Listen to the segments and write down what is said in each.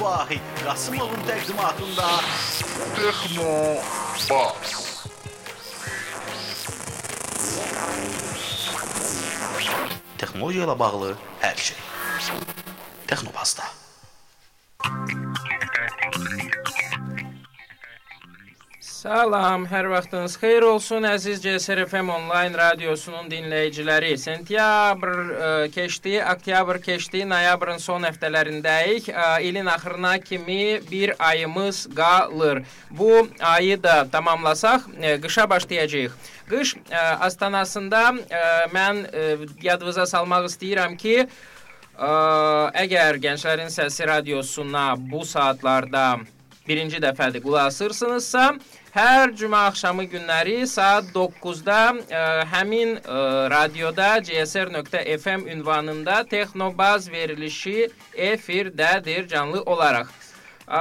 Vahid Qasımovun təqdimatında Texno Bas. texnologiya ilə bağlı hər şey. Texnobazda. Salam, hər vaxtınız xeyir olsun əziz CSR FM onlayn radiosunun dinləyiciləri. Sentyabr ə, keçdi, oktyabr keçdi, noyabrın son həftələrindəyik. Ə, ilin axırına kimi bir ayımız qalır. Bu ayı da tamamlasaq, ə, qışa başlayacağıq. Qış ə, astanasında ə, mən ə, yadınıza salmaq istəyirəm ki, ə, əgər Gənclərin Səsi radiosuna bu saatlarda birinci dəfədir qulaq asırsınızsa, hər cümə axşamı günləri saat 9-da ə, həmin ə, radioda csr.fm ünvanında Texnobaz verilişi efirdədir canlı olaraq. Ə,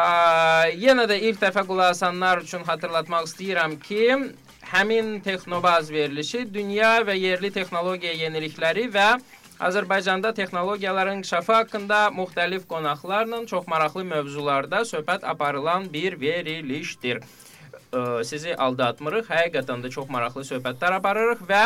yenə də ilk dəfə qulaq asanlar üçün xatırlatmaq istəyirəm ki, həmin Texnobaz verilişi dünya və yerli texnologiya yenilikləri və Azərbaycanda texnologiyaların inkişafı haqqında müxtəlif qonaqlarla çox maraqlı mövzularda söhbət aparılan bir verilişdir. Ə, sizi aldatmırıq. Həqiqətən də çox maraqlı söhbətlər aparırıq və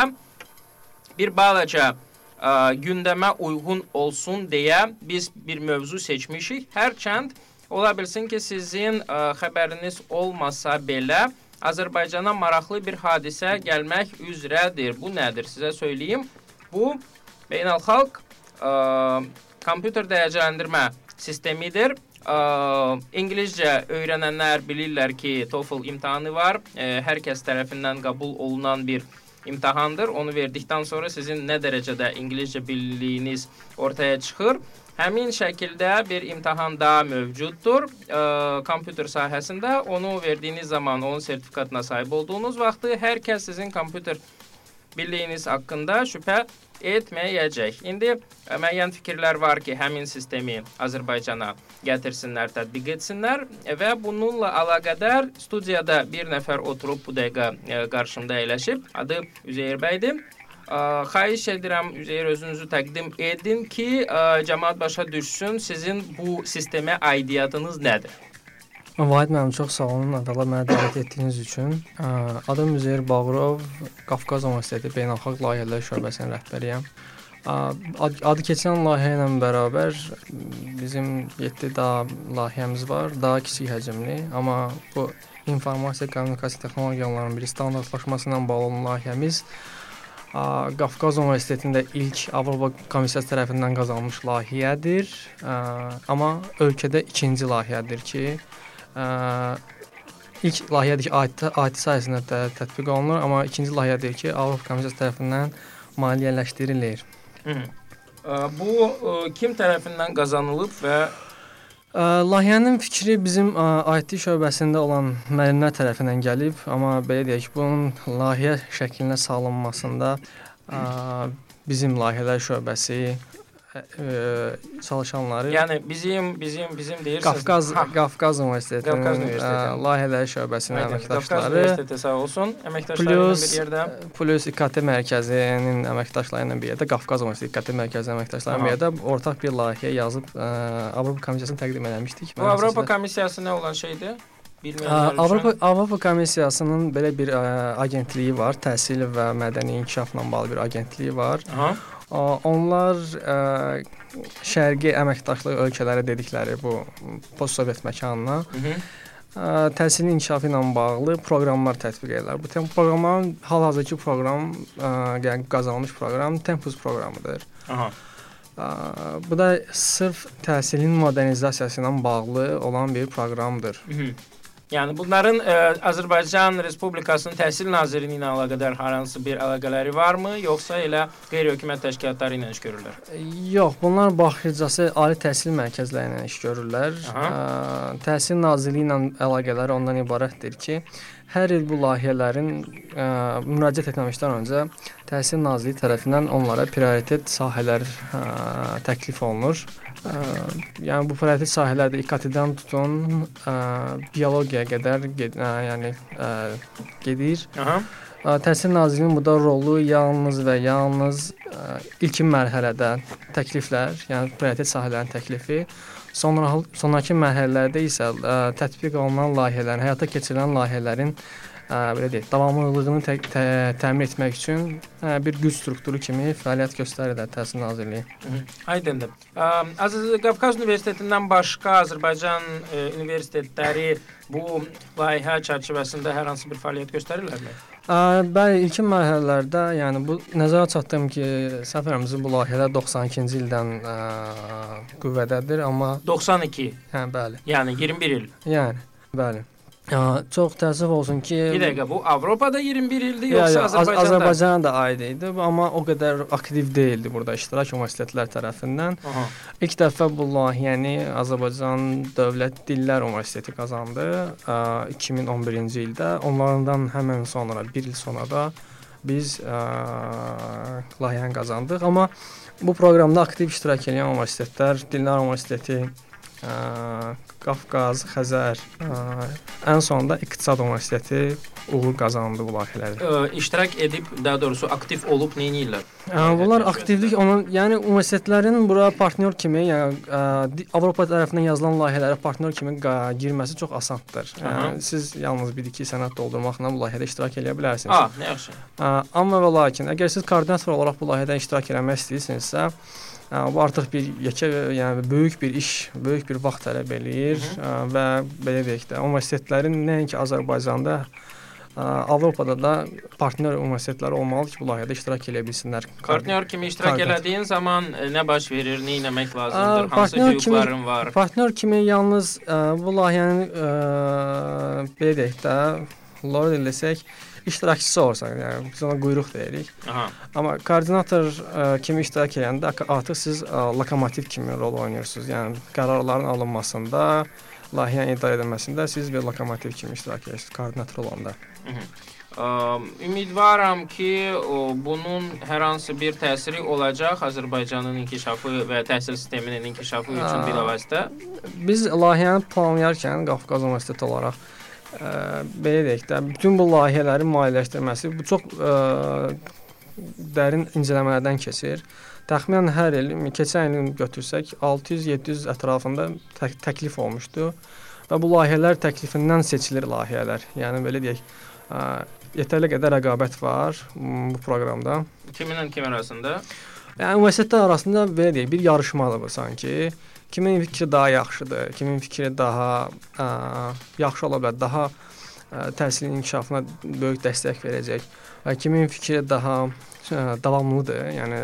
bir balaca ə, gündəmə uyğun olsun deyə biz bir mövzu seçmişik. Hərçənd ola bilsin ki, sizin ə, xəbəriniz olmasa belə Azərbaycana maraqlı bir hadisə gəlmək üzrədir. Bu nədir? Sizə söyləyim. Bu beynəlxalq ə, kompüter dəyərləndirmə sistemidir. Ə, İngiliscə öyrənənlər bilirlər ki, TOEFL imtahanı var. Ə, hər kəs tərəfindən qəbul olunan bir imtahandır. Onu verdikdən sonra sizin nə dərəcədə ingiliscə bildiyiniz ortaya çıxır. Həmin şəkildə bir imtahan da mövcuddur. Ə, kompüter sahəsində onu verdiyiniz zaman onun sertifikatına sahib olduğunuz vaxtı hər kəs sizin kompüter bildiyiniz haqqında şübhə etməyəcək. İndi ə, müəyyən fikirlər var ki, həmin sistemi Azərbaycana gətirsinlər, tətbiq etsinlər və bununla əlaqədar studiyada bir nəfər oturub bu dəqiqə ə, qarşımda əyləşib. Adı Üzeyir bəydir. Ə, xahiş edirəm Üzeyir özünüzü təqdim edin ki, ə, cəmaət başa düşsün sizin bu sistemə aidiyyatınız nədir? Vahid müəllim çox sağ olun əvvəla mənə dəvət etdiyiniz üçün. Adım Üzeyir Bağırov, Qafqaz Universiteti Beynəlxalq Layihələr şöbəsinin rəhbəriyəm. Adı keçən layihə ilə bərabər bizim 7 daha layihəmiz var, daha kiçik həcmli, amma bu informasiya kommunikasiya texnologiyalarının bir standartlaşması ilə bağlı olan layihəmiz Qafqaz Universitetində ilk Avropa Komissiyası tərəfindən qazanılmış layihədir. Amma ölkədə ikinci layihədir ki, ilk layihədir ki, adi, adi sayəsində də tətbiq olunur, amma ikinci layihədir ki, Avropa Komissiyası tərəfindən maliyyələşdirilir. Hı. Ə, Bu kim tərəfindən qazanılıb və Layihənin fikri bizim IT şöbəsində olan müəllimlər tərəfindən gəlib, amma belə deyək, bunun layihə şəklinə salınmasında bizim layihələr şöbəsi ə, çalışanları yəni bizim bizim bizim deyirsiniz. Qafqaz Ha, Qafqaz Universitetinin Qafqaz Universiteti. layihələr şöbəsinin Aydın. Qafqaz əməkdaşları Universiteti sağ olsun. Əməkdaşları bir yerdə. plus İKT mərkəzinin əməkdaşları ilə bir yerdə Qafqaz Universiteti İKT mərkəzi əməkdaşları ilə bir yerdə ortaq bir layihə yazıb ə, Avropa Komissiyasına təqdim etmişdik. Bu Avropa Komissiyası nə olan şeydir? Bilməyənlər üçün. Avropa Avropa Komissiyasının belə bir ə, agentliyi var, təhsil və mədəni inkişafla bağlı bir agentliyi var. Aha. Onlar ə, şərqi əməkdaşlıq ölkələri dedikləri bu postsovet məkanına ə, təhsilin inkişafı ilə bağlı proqramlar tətbiq edirlər. Bu proqramların hal-hazırki proqram, yəni qazanılmış proqram Tempus proqramıdır. Aha. Ə, Bu da sırf təhsilin modernizasiyası ilə bağlı olan bir proqramdır. Hı -hı. Yəni bunların ə, Azərbaycan Respublikasının Təhsil Nazirliyi ilə əlaqədar hər hansı bir əlaqələri varmı, yoxsa elə qeyri-hökumət təşkilatları ilə iş görürlər? Yox, bunlar baxıcası ali təhsil mərkəzləri ilə iş görürlər. Aha. Ə, Təhsil Nazirliyi ilə əlaqələri ondan ibarətdir ki, hər il bu layihələrin ə, müraciət etməmişdən öncə Təhsil Nazirliyi tərəfindən onlara prioritet sahələr ə, təklif olunur. Ə, yəni bu prioritet sahələr də İKT-dən tutun, ə, biologiyaya qədər ged, ə, yəni ə, gedir. Aha. Ə, Təhsil Nazirliyinin burada rolu yalnız və yalnız ə, ilkin mərhələdə təkliflər, yəni prioritet sahələrin təklifi, sonra sonrakı mərhələlərdə isə ə, tətbiq olunan layihələrin, həyata keçirilən layihələrin ə, belə deyək, davamlılığını tə tə təmin etmək üçün ə, bir güc strukturu kimi fəaliyyət göstərir Təhsil Nazirliyi. Aydındır. Ə, Aziz Qafqaz Universitetindən başqa Azərbaycan ə, universitetləri bu layihə çərçivəsində hər hansı bir fəaliyyət göstərirlərmi? Bəli, ilkin mərhələlərdə, yəni bu nəzərə çatdım ki, səfərimizin bu layihələr 92-ci ildən ə, qüvvədədir, amma 92. hə, bəli. Yəni 21 il. Yəni, bəli. Ə, çox təəssüf olsun ki, Bir dəqiqə bu Avropada 21 ildir Ya, yoxsa ya, Az- Azərbaycanda? Azərbaycana da aid idi, amma o qədər aktiv deyildi burada iştirak universitetlər tərəfindən. Aha. İlk dəfə bu layihəni Azərbaycan Dövlət Dillər Universiteti qazandı ə, 2011-ci ildə. Onlardan həmin sonra 1 il sonra da biz ə, layihəni qazandıq, amma bu proqramda aktiv iştirak edən universitetlər Dillər Universiteti, ə, Qafqaz, Xəzər, ə, ən sonunda İqtisad Universiteti uğur qazandı bu layihələrdə. Ə, iştirak edib, daha doğrusu aktiv olub nə edirlər? Ə, bunlar aktivlik onun, yəni universitetlərin bura partnyor kimi, yəni ə, Avropa tərəfindən yazılan layihələrə partnyor kimi girməsi çox asandır. Aha. Yəni siz yalnız 1-2 sənəd doldurmaqla bu layihədə iştirak edə bilərsiniz. A, nə yaxşı. Ə, amma və lakin əgər siz koordinator olaraq bu layihədə iştirak etmək istəyirsinizsə, ə, bu artıq bir yekə, yəni böyük bir iş, böyük bir vaxt tələb eləyir ə, və belə deyək də, universitetlərin nəinki Azərbaycanda ə, Avropada da partnyor universitetləri olmalıdır ki, bu layihədə iştirak edə bilsinlər. Partnyor kimi iştirak Koordinator. elədiyin zaman ə, nə baş verir, nə etmək lazımdır, hansı partnyor kimi- hüquqların var? Partnyor kimi yalnız ə, bu layihənin ə, belə deyək də, lor desək, iştirakçısı olsan, yəni biz ona quyruq deyirik. Aha. Amma koordinator ə, kimi iştirak edəndə artıq siz ə, lokomotiv kimi rol oynayırsınız. Yəni qərarların alınmasında, layihənin idarə edilməsində siz bir lokomotiv kimi iştirak edirsiniz koordinator olanda. Ə, ümidvaram ki, bunun hər hansı bir təsiri olacaq Azərbaycanın inkişafı və təhsil sisteminin inkişafı üçün Aa. bilavasitə. Biz layihəni planlayarkən Qafqaz Universiteti olaraq ə, belə deyək də, bütün bu layihələrin maliyyələşdirməsi bu çox ə, dərin incələmələrdən keçir. Təxminən hər il, keçən ilin götürsək 600-700 ətrafında tək təklif olmuşdu və bu layihələr təklifindən seçilir layihələr. Yəni belə deyək, ə, yetərli qədər rəqabət var bu proqramda. Kiminlə kim arasında? Yəni universitetlər arasında belə deyək, bir yarışmadır bu sanki. Kimin fikri daha yaxşıdır, kimin fikri daha ə, yaxşı ola bilər, daha ə, təhsilin inkişafına böyük dəstək verəcək. Və kimin fikri daha ə, davamlıdır, yəni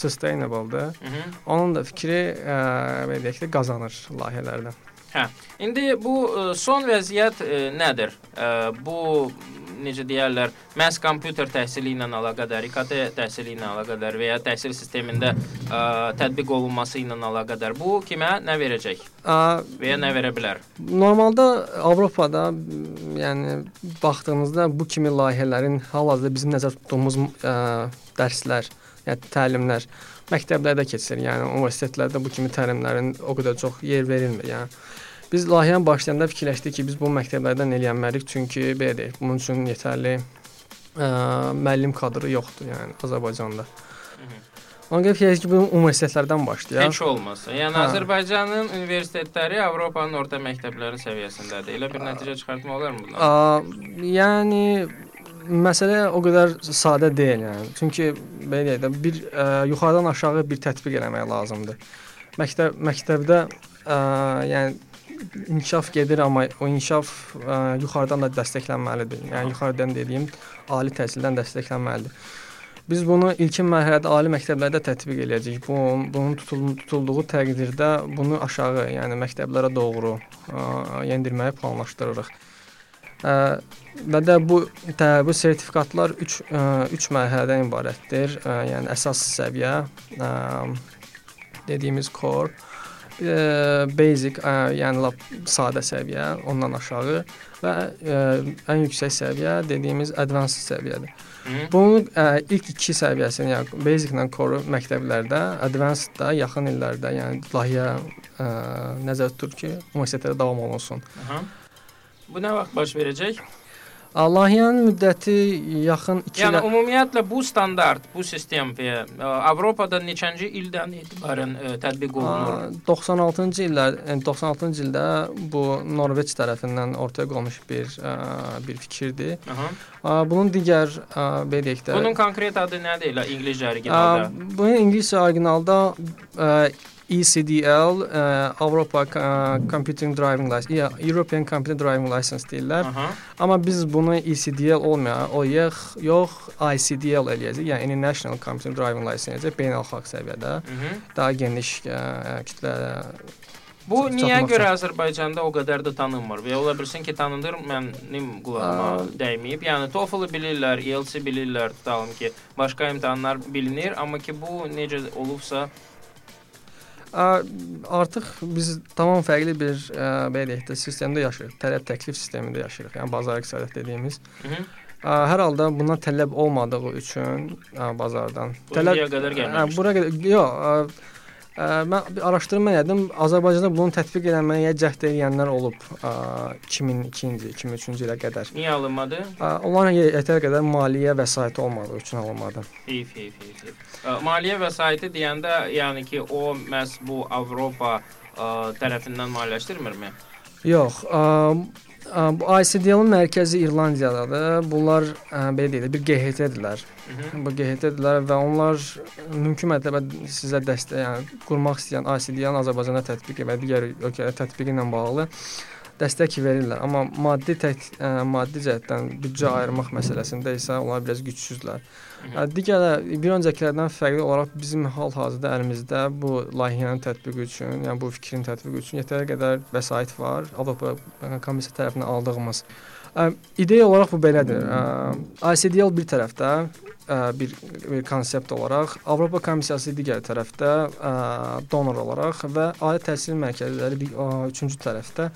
sustainable-dır. Onun da fikri ə, belə deyək də qazanır layihələrdən. Hə. İndi bu ə, son vəziyyət ə, nədir? Ə, bu necə deyirlər, məhz kompüter təhsili ilə əlaqədar, İKT təhsili ilə əlaqədar və ya təhsil sistemində ə, tətbiq olunması ilə əlaqədar bu kimə nə verəcək Ə, və ya nə verə bilər? Normalda Avropada yəni baxdığınızda bu kimi layihələrin hal-hazırda bizim nəzərdə tutduğumuz ə, dərslər, yəni təlimlər məktəblərdə keçir. Yəni universitetlərdə bu kimi təlimlərin o qədər çox yer verilmir. Yəni biz layihəni başlayanda fikirləşdik ki, biz bu məktəblərdən eləyənməliyik, çünki belə deyək, bunun üçün yetərli ə, müəllim kadrı yoxdur, yəni Azərbaycanda. Ona görə fikirləşdik ki, bu universitetlərdən başlayaq. Heç olmasa. Yəni Hə. Azərbaycanın universitetləri Avropanın orta məktəbləri səviyyəsindədir. Elə bir nəticə çıxartmaq olarmı bundan? Ə, yəni məsələ o qədər sadə deyil yəni. Çünki belə deyək də bir ə, yuxarıdan aşağı bir tətbiq eləmək lazımdır. Məktəb məktəbdə ə, yəni inkişaf gedir, amma o inkişaf ə, yuxarıdan da dəstəklənməlidir. Yəni yuxarıdan dediyim ali təhsildən dəstəklənməlidir. Biz bunu ilkin mərhələdə ali məktəblərdə tətbiq eləyəcəyik. Bu bunun tutul tutulduğu təqdirdə bunu aşağı, yəni məktəblərə doğru ə, yendirməyi planlaşdırırıq. Ə, və də bu tə, bu sertifikatlar 3 3 mərhələdən ibarətdir. Ə, yəni əsas səviyyə, ə, dediyimiz core, ə, basic, ə, yəni lap sadə səviyyə, ondan aşağı və ə, ən yüksək səviyyə dediyimiz advanced səviyyədir. Bunun ə, ilk iki səviyyəsini, yəni basic-lə core məktəblərdə, advanced-da yaxın illərdə, yəni layihə ə, nəzərdə tutulur ki, universitetdə davam olunsun. Aha. Bu nə vaxt baş verəcək? Layihənin müddəti yaxın 2 Yəni ilə ümumiyyətlə bu standart, bu sistem və ə, Avropada neçənci ildən etibarən ə, tətbiq olunur? Aa, 96-cı illər, yəni 96-cı ildə bu Norveç tərəfindən ortaya qoyulmuş bir ə, bir fikirdir. Aha. Bunun digər ə, belə deyək də Bunun konkret adı nədir? Elə İngiliscə Aa, originalda. Bunun ingiliscə orijinalda ə, ECDL, ə, Avropa Computing Driving License, ya European Computer Driving License deyirlər. Aha. Amma biz bunu ECDL olmayan, o yox, yox ICDL eləyəcəyik. Yəni International Computer Driving License eləyəcək beynəlxalq səviyyədə. Mhm. Daha geniş ə, kütlə Bu niyə görə. Azərbaycanda o qədər də tanınmır? Və ola bilsin ki, tanınır, mənim qulağıma dəyməyib. Yəni TOEFL-ı bilirlər, IELTS bilirlər, tutalım ki, başqa imtahanlar bilinir, amma ki bu necə olubsa, Artıq biz tamam fərqli bir ə, belə deyək də sistemdə yaşayırıq. Tələb təklif sistemində yaşayırıq. Yəni bazar iqtisadiyyat dediyimiz. Mhm. Ə, Hər halda bundan tələb olmadığı üçün ə, bazardan Bu indiyə qədər Ə, gəlməmişdi. Bura qədər yox, ə, mən bir araşdırma etdim. Azərbaycanda bunu tətbiq etməyə cəhd edənlər olub ə, 2002-ci, 2003-cü ilə qədər. Niyə alınmadı? Ə, Onların yetər qədər maliyyə vəsaiti olmadığı üçün alınmadı. Heyf, heyf, heyf. Maliyyə vəsaiti deyəndə, yəni ki, o məhz bu Avropa ə, tərəfindən maliyyələşdirmirmi? Yox, ə, bu ICDL-in mərkəzi İrlandiyadadır. Bunlar ə, belə deyək də bir QHT-dirlər. Mhm. Bu QHT-dirlər və onlar mümkün mərtəbə sizə dəstək, yəni qurmaq istəyən ICDL-in Azərbaycanda tətbiq və digər ölkələrdə tətbiqi ilə bağlı dəstək verirlər. Amma maddi tək, ə, maddi cəhətdən büdcə ayırmaq məsələsində isə onlar biraz gücsüzlər. Ə, Digər bir öncəkilərdən fərqli olaraq bizim hal-hazırda əlimizdə bu layihənin tətbiqi üçün, yəni bu fikrin tətbiqi üçün yetər qədər vəsait var. Avropa Komissiyası tərəfindən aldığımız. Ə, İdeya olaraq bu belədir. Ə, ICDL bir tərəfdə ə, bir, bir konsept olaraq, Avropa Komissiyası digər tərəfdə ə, donor olaraq və ali təhsil mərkəzləri di- ə, üçüncü tərəfdə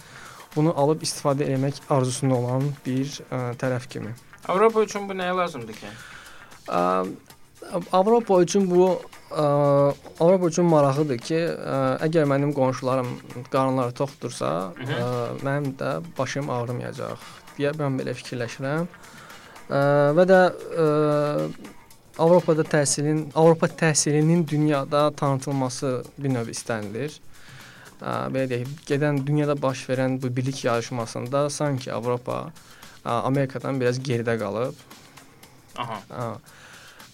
bunu alıb istifadə etmək arzusunda olan bir ə, tərəf kimi. Avropa üçün bu nəyə lazımdır ki? Ə, Avropa üçün bu ə, Avropa üçün maraqlıdır ki, ə, əgər mənim qonşularım qarınları toxdursa, ə, mənim də başım ağrımayacaq deyə mən belə fikirləşirəm. Ə, və də ə, Avropada təhsilin Avropa təhsilinin dünyada tanıtılması bir növ istənilir. Ə, belə deyək, gedən dünyada baş verən bu bilik yarışmasında sanki Avropa ə, Amerikadan biraz geridə qalıb. Aha. Hə.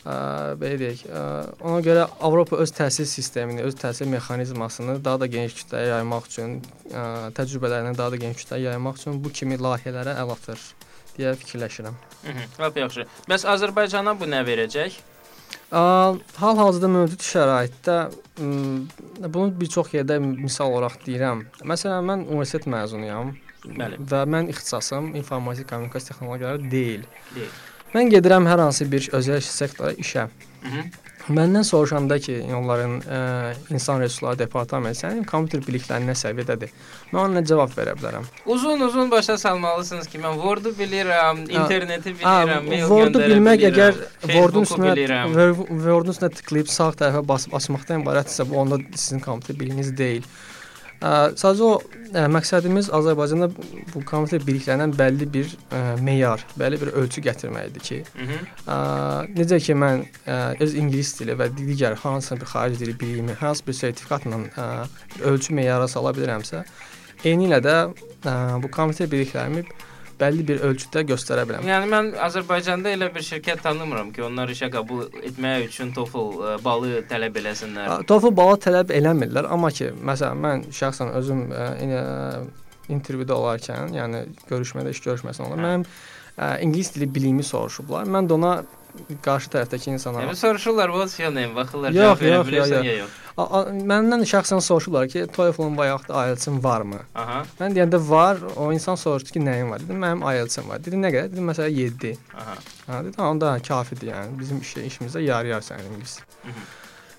Ə, belə deyək, ə, ona görə Avropa öz təhsil sistemini, öz təhsil mexanizmasını daha da geniş kütləyə yaymaq üçün, ə, təcrübələrini daha da geniş kütləyə yaymaq üçün bu kimi layihələrə əl atır deyə fikirləşirəm. Lap yaxşı. Bəs Azərbaycana bu nə verəcək? Ə, Hal-hazırda mövcud şəraitdə m, bunu bir çox yerdə misal olaraq deyirəm. Məsələn, mən universitet məzunuyam. Bəli. Və mən ixtisasım informasiya kommunikasiya texnologiyaları deyil. Deyil. Mən gedirəm hər hansı bir özəl sektora işə. Mhm. Məndən soruşanda ki, onların ə, insan resursları departamenti sənin kompüter biliklərin nə səviyyədədir? Mən ona cavab verə bilərəm? Uzun-uzun başa salmalısınız ki, mən Word-u bilirəm, interneti bilirəm, mail Word-u göndərə bilmək bilirəm, əgər Word-un üstünə Word-un üstünə tıklayıb sağ tərəfə basıb açmaqdan ibarətsə, bu onda sizin kompüter biliyiniz deyil. Ə, sadəcə o ə, məqsədimiz Azərbaycanda bu kompüter biliklərindən bəlli bir ə, meyar, bəlli bir ölçü gətirməkdir ki. Ə, necə ki mən ə, öz ingilis dili və digər hansısa bir xarici dili biliyimi hansı bir sertifikatla ə, ölçü meyara sala bilirəmsə, eyni ilə də ə, bu kompüter biliklərimi bəlli bir ölçüdə göstərə bilirəm. Yəni mən Azərbaycanda elə bir şirkət tanımıram ki, onlar işə qəbul etmək üçün TOEFL ə, balı tələb eləsinlər. TOEFL balı tələb eləmirlər, amma ki, məsələn mən şəxsən özüm ə, ə, intervyuda olarkən, yəni görüşmədə, iş görüşməsində olar, Hə. mənim ə, ingilis dili biliyimi soruşublar. Mən də ona qarşı tərəfdəki insana Yəni soruşurlar, "What's your name?" Baxırlar, Yox, yox, bilirsən ya yox. Məndən şəxsən soruşurlar ki, TOEFL-un və yaxud da IELTS-in varmı? Aha, Mən deyəndə var, o insan soruşdu ki, nəyin var? Dedim, mənim IELTS-im var. Dedi, nə qədər? Dedim, məsələn 7. aha. Ha, dedi, onda kafidir yəni. Bizim işə işimizdə yarıyar sənin ingilis.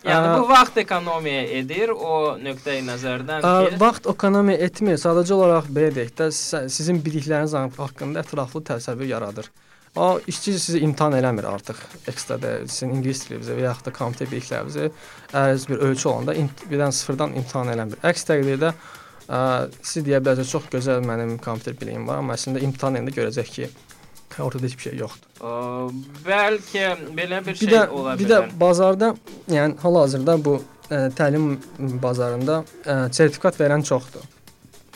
Yəni Aa, bu vaxt ekonomiya edir o nöqteyi nəzərdən Ə, ki, vaxt ekonomiya etmir. Sadəcə olaraq belə deyək də, sizin bilikləriniz haqqında ətraflı təsəvvür yaradır. O işçi sizi imtahan eləmir artıq. Ekstra sizin ingilis dilinizə və yaxud da kompüter biliklərinizi əriz bir ölçü olanda birdən sıfırdan imtahan eləmir. Əks təqdirdə ə, siz deyə bilərsiniz çox gözəl mənim kompüter biliyim var, amma əslində imtahan edəndə görəcək ki, ortada heç bir şey yoxdur. ə, bəlkə belə bir Bir şey də ola bir də bilər. bazarda, yəni hal-hazırda bu ə, təlim bazarında ə, sertifikat verən çoxdur.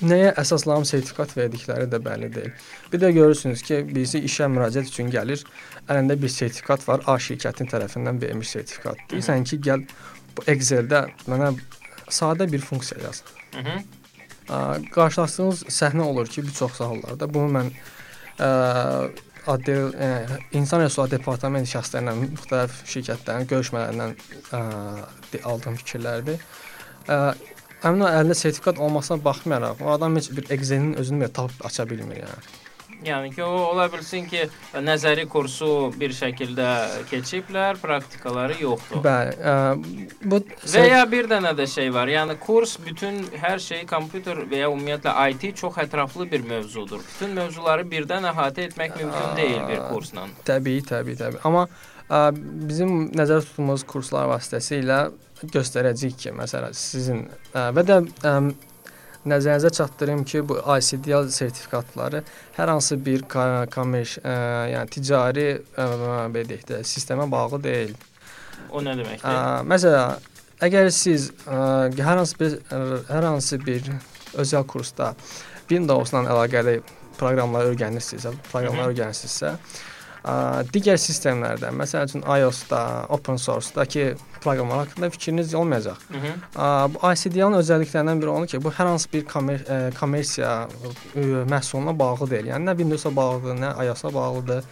Nəyə əsaslanıb sertifikat verdikləri də bəlli deyil. Bir də görürsünüz ki, birisi işə müraciət üçün gəlir, əlində bir sertifikat var, A şirkətin tərəfindən verilmiş sertifikat. Deyirsən ki, gəl bu Excel-də mənə sadə bir funksiya yaz. Hı -hı. Ə, Qarşılaşdığınız səhnə olur ki, bir çox hallarda bunu mən ə, adli ə, insan resursları departament şəxslərlə müxtəlif şirkətlərin görüşmələrindən ə, aldığım fikirlərdir. Ə, həmin o əlində sertifikat olmasına baxmayaraq, o adam heç bir Excel-in özünü belə tapıb aça bilmir yəni. Yəni ki, o ola bilsin ki, nəzəri kursu bir şəkildə keçiblər, praktikaları yoxdur. Bəli, ə, bu Və ya bir dənə də şey var. Yəni kurs bütün hər şey kompüter və ya ümumiyyətlə IT çox ətraflı bir mövzudur. Bütün mövzuları birdən əhatə etmək mümkün deyil bir kursla. Təbii, təbii, təbii. Amma ə, bizim nəzərdə tutduğumuz kurslar vasitəsilə göstərəcəyik ki, məsələn, sizin ə, və də ə, nəzərinizə çatdırım ki, bu ICDL sertifikatları hər hansı bir kommerş, ə, yəni ticari ə, belə deyək də sistemə bağlı deyil. O nə deməkdir? Ə, məsələn, əgər siz ə, hər hansı bir ə, hər hansı bir özəl kursda Windows-la əlaqəli proqramları öyrənirsinizsə, proqramları öyrənirsinizsə, digər sistemlərdə, məsəl üçün iOS-da, open source-dakı proqramlar haqqında fikriniz olmayacaq. Bu ICDL-ın özəlliklərindən biri odur ki, bu hər hansı bir kommer kommersiya məhsuluna bağlı deyil. Yəni nə Windows-a bağlıdır, nə iOS-a bağlıdır,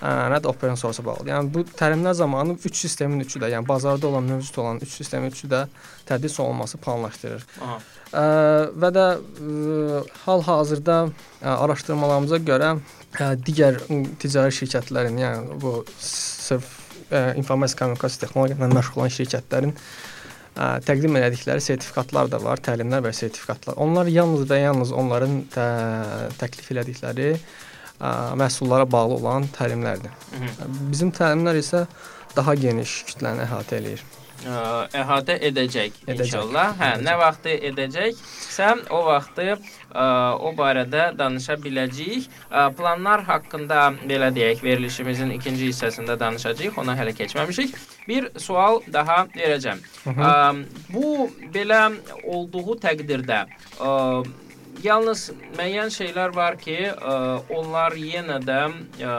nə də open source-a bağlıdır. Yəni bu təlimlər zamanı 3 sistemin üçü də, yəni bazarda olan, mövcud olan 3 sistemin üçü də tədris olunması planlaşdırır. Aha. Ə, və də hal-hazırda araşdırmalarımıza görə digər ticari şirkətlərin, yəni bu sırf ə, informasiya kommunikasiya texnologiyalarla məşğul olan şirkətlərin ə, təqdim etdikləri sertifikatlar da var, təlimlər və sertifikatlar. Onlar yalnız və yalnız onların tə, təklif etdikləri ə, məhsullara bağlı olan təlimlərdir. Bizim təlimlər isə daha geniş kütləni əhatə eləyir. Ə, əhatə edəcək, Edəcək, inşallah. Hə, edəcək. nə vaxtı edəcəksə, o vaxtı ə, o barədə danışa biləcəyik. Ə, planlar haqqında belə deyək, verilişimizin ikinci hissəsində danışacağıq. Ona hələ keçməmişik. Bir sual daha verəcəm. Ə, bu belə olduğu təqdirdə ə, yalnız müəyyən şeylər var ki, ə, onlar yenə də ə,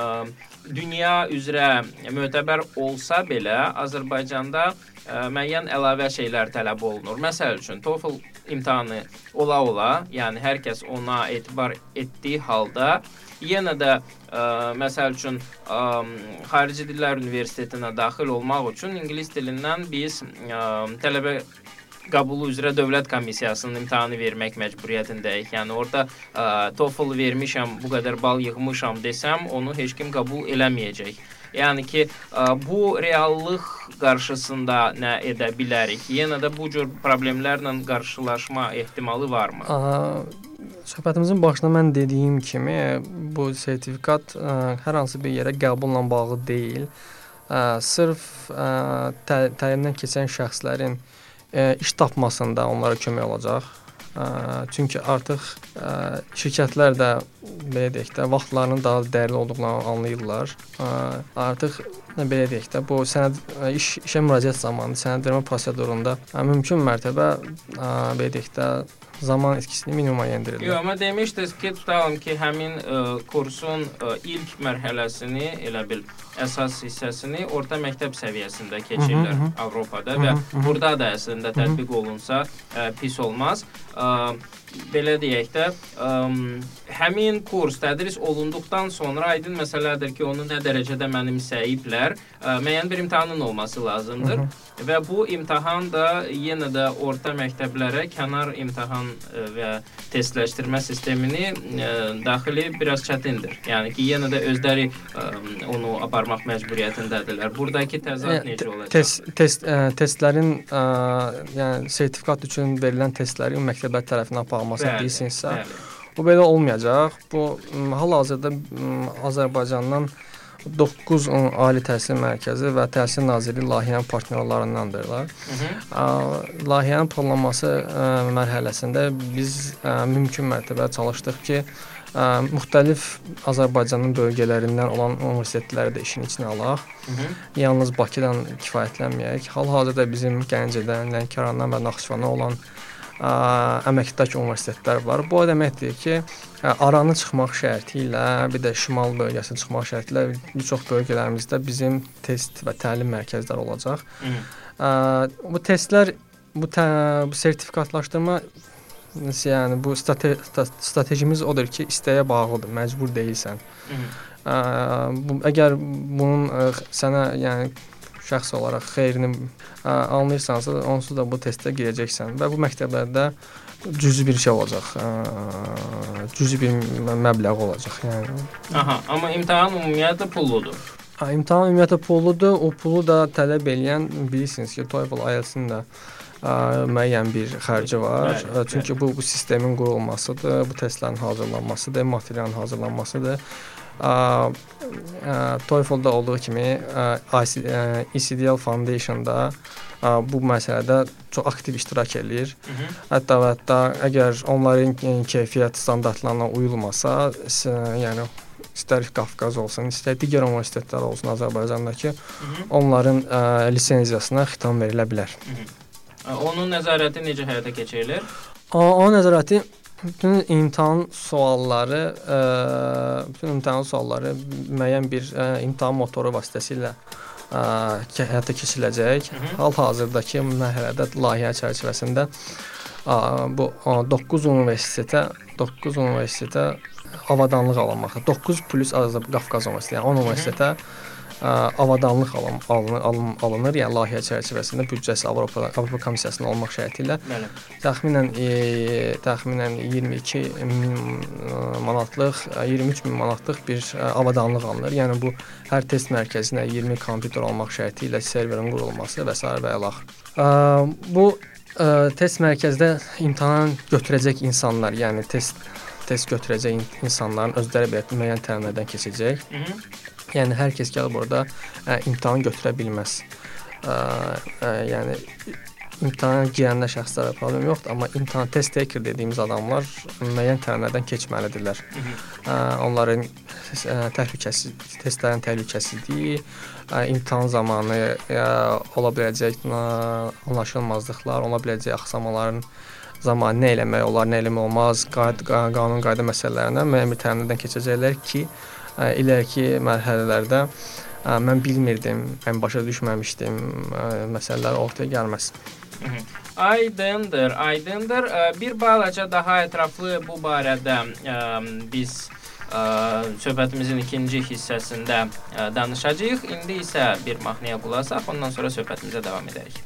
dünya üzrə mötəbər olsa belə Azərbaycanda ə, müəyyən əlavə şeylər tələb olunur. Məsəl üçün TOEFL imtahanı ola-ola, yəni hər kəs ona etibar etdiyi halda yenə də ə, məsəl üçün ə, xarici dillər universitetinə daxil olmaq üçün ingilis dilindən biz ə, tələbə qəbulu üzrə dövlət komissiyasının imtahanı vermək məcburiyyətindəyik. Yəni orada TOEFL vermişəm, bu qədər bal yığmışam desəm, onu heç kim qəbul eləməyəcək. Yəni ki, ə, bu reallıq qarşısında nə edə bilərik? Yenə də bu cür problemlərlə qarşılaşma ehtimalı varmı? Aha, söhbətimizin başında mən dediyim kimi bu sertifikat ə, hər hansı bir yerə qəbulla bağlı deyil. Ə, sırf ə, tə, təlimdən keçən şəxslərin ə, iş tapmasında onlara kömək olacaq. Ə, çünki artıq ə, şirkətlər də belə deyək də vaxtlarının daha dəyərli olduğunu anlayırlar. Artıq belə deyək də bu sənəd ə, iş işə müraciət zamanı sənədləmə prosedurunda ə, mümkün mərtəbə ə, belə deyək də zaman etkisini minimuma endirirlər. Yox, amma demişdiniz ki, tutalım ki, həmin ə, kursun ə, ilk mərhələsini, elə bil əsas hissəsini orta məktəb səviyyəsində keçirlər Hı hı, hı. Avropada Hı və hı, hı. burada da əslində tətbiq olunsa ə, pis olmaz. Ə, belə deyək də, ə, həmin kurs tədris olunduqdan sonra aydın məsələdir ki, onu nə dərəcədə mənimsəyiblər müəyyən bir imtahanın olması lazımdır. Hı -hı. Və bu imtahan da yenə də orta məktəblərə kənar imtahan ə, və testləşdirmə sistemini ə, daxili biraz çətindir. Yəni ki, yenə də özləri ə, onu aparmaq məcburiyyətindədirlər. Buradakı təzad necə olacaq? Test test ə, testlərin ə, yəni sertifikat üçün verilən testlərin məktəblər tərəfindən aparılması deyirsinizsə, bəli. Bu belə olmayacaq. Bu hal-hazırda Azərbaycandan 9 ali təhsil mərkəzi və Təhsil Nazirliyi layihənin partnyorlarındandırlar. Layihənin planlanması ə, mərhələsində biz ə, mümkün mərtəbə çalışdıq ki, ə, müxtəlif Azərbaycanın bölgələrindən olan universitetləri də işin içinə alaq. Hı -hı. Yalnız Bakıdan kifayətlənməyək. Hal-hazırda bizim Gəncədən, Lənkərandan və Naxçıvandan olan ə, əməkdar universitetlər var. Bu o deməkdir ki, ə, aranı çıxmaq şərti ilə, bir də şimal bölgəsinə çıxmaq şərti ilə bir çox bölgələrimizdə bizim test və təlim mərkəzləri olacaq. Ə, bu testlər bu, tə, bu sertifikatlaşdırma yəni bu strate strategimiz odur ki, istəyə bağlıdır, məcbur deyilsən. Ə, bu əgər bunun ə, sənə yəni şəxs olaraq xeyrini anlayırsansa, onsuz da bu testə girəcəksən və bu məktəblərdə cüzi bir şey olacaq. Cüzi bir məbləğ olacaq, yəni. Aha, amma imtahan ümumiyyətlə pulludur. İmtahan ümumiyyətlə pulludur. O pulu da tələb eləyən bilirsiniz ki, TOEFL IELTS-in də ə, müəyyən bir xərci var. Bəli, Çünki bəli. bu bu sistemin qurulmasıdır, bu testlərin hazırlanmasıdır, materialın hazırlanmasıdır. TOEFL-da olduğu kimi ECDL Foundation-da bu məsələdə çox aktiv iştirak eləyir. Hı -hı. Hətta və hətta əgər onların keyfiyyət standartlarına uyulmasa, yəni istər Qafqaz olsun, istər digər universitetlər olsun Azərbaycandakı, Hı -hı. onların ə, lisenziyasına xitam verilə bilər. Hı -hı. Onun nəzarəti necə həyata keçirilir? O, o nəzarəti bütün imtahan sualları, ə, e, bütün imtahan sualları müəyyən bir ə, e, imtahan motoru vasitəsilə ə, e, həyata keçiriləcək. Hal-hazırdakı mərhələdə layihə çərçivəsində ə, bu 9 universitetə 9 universitetə avadanlıq alınmaqda. 9 plus Qafqaz Universiteti, yəni 10 universitetə avadanlıq alın, alınır, alın, alınır, yəni layihə çərçivəsində büdcəsi Avropa Avropa Komissiyasının olmaq şərti ilə Bəli. təxminən e, təxminən 22 min manatlıq, 23 min manatlıq bir avadanlıq alınır. Yəni bu hər test mərkəzinə 20 kompüter olmaq şərti ilə serverin qurulması və s. və ilax. Bu ə, test mərkəzdə imtahan götürəcək insanlar, yəni test test götürəcək insanların özləri belə müəyyən təlimlərdən keçəcək. Hı -hı. Yəni hər kəs gəlib orada ə, imtahan götürə bilməz. Ə, ə, yəni imtahana girəndə şəxslərə problem yoxdur, amma imtahan test taker dediyimiz adamlar müəyyən təlimlərdən keçməlidirlər. Ə, onların ə, təhlükəsiz testlərin təhlükəsizliyi, ə, imtahan zamanı ə, ola biləcək ə, anlaşılmazlıqlar, ola biləcək axsamaların zamanı nə eləmək olar, nə eləmək olmaz, qayda, qanun qayda məsələlərindən müəyyən bir təlimlərdən keçəcəklər ki, iləriki mərhələlərdə mən bilmirdim, mən başa düşməmişdim, məsələlər ortaya gəlməz. Aydındır, aydındır. Bir balaca daha ətraflı bu barədə biz söhbətimizin ikinci hissəsində danışacağıq. İndi isə bir mahnıya qulaq asaq, ondan sonra söhbətimizə davam edərik.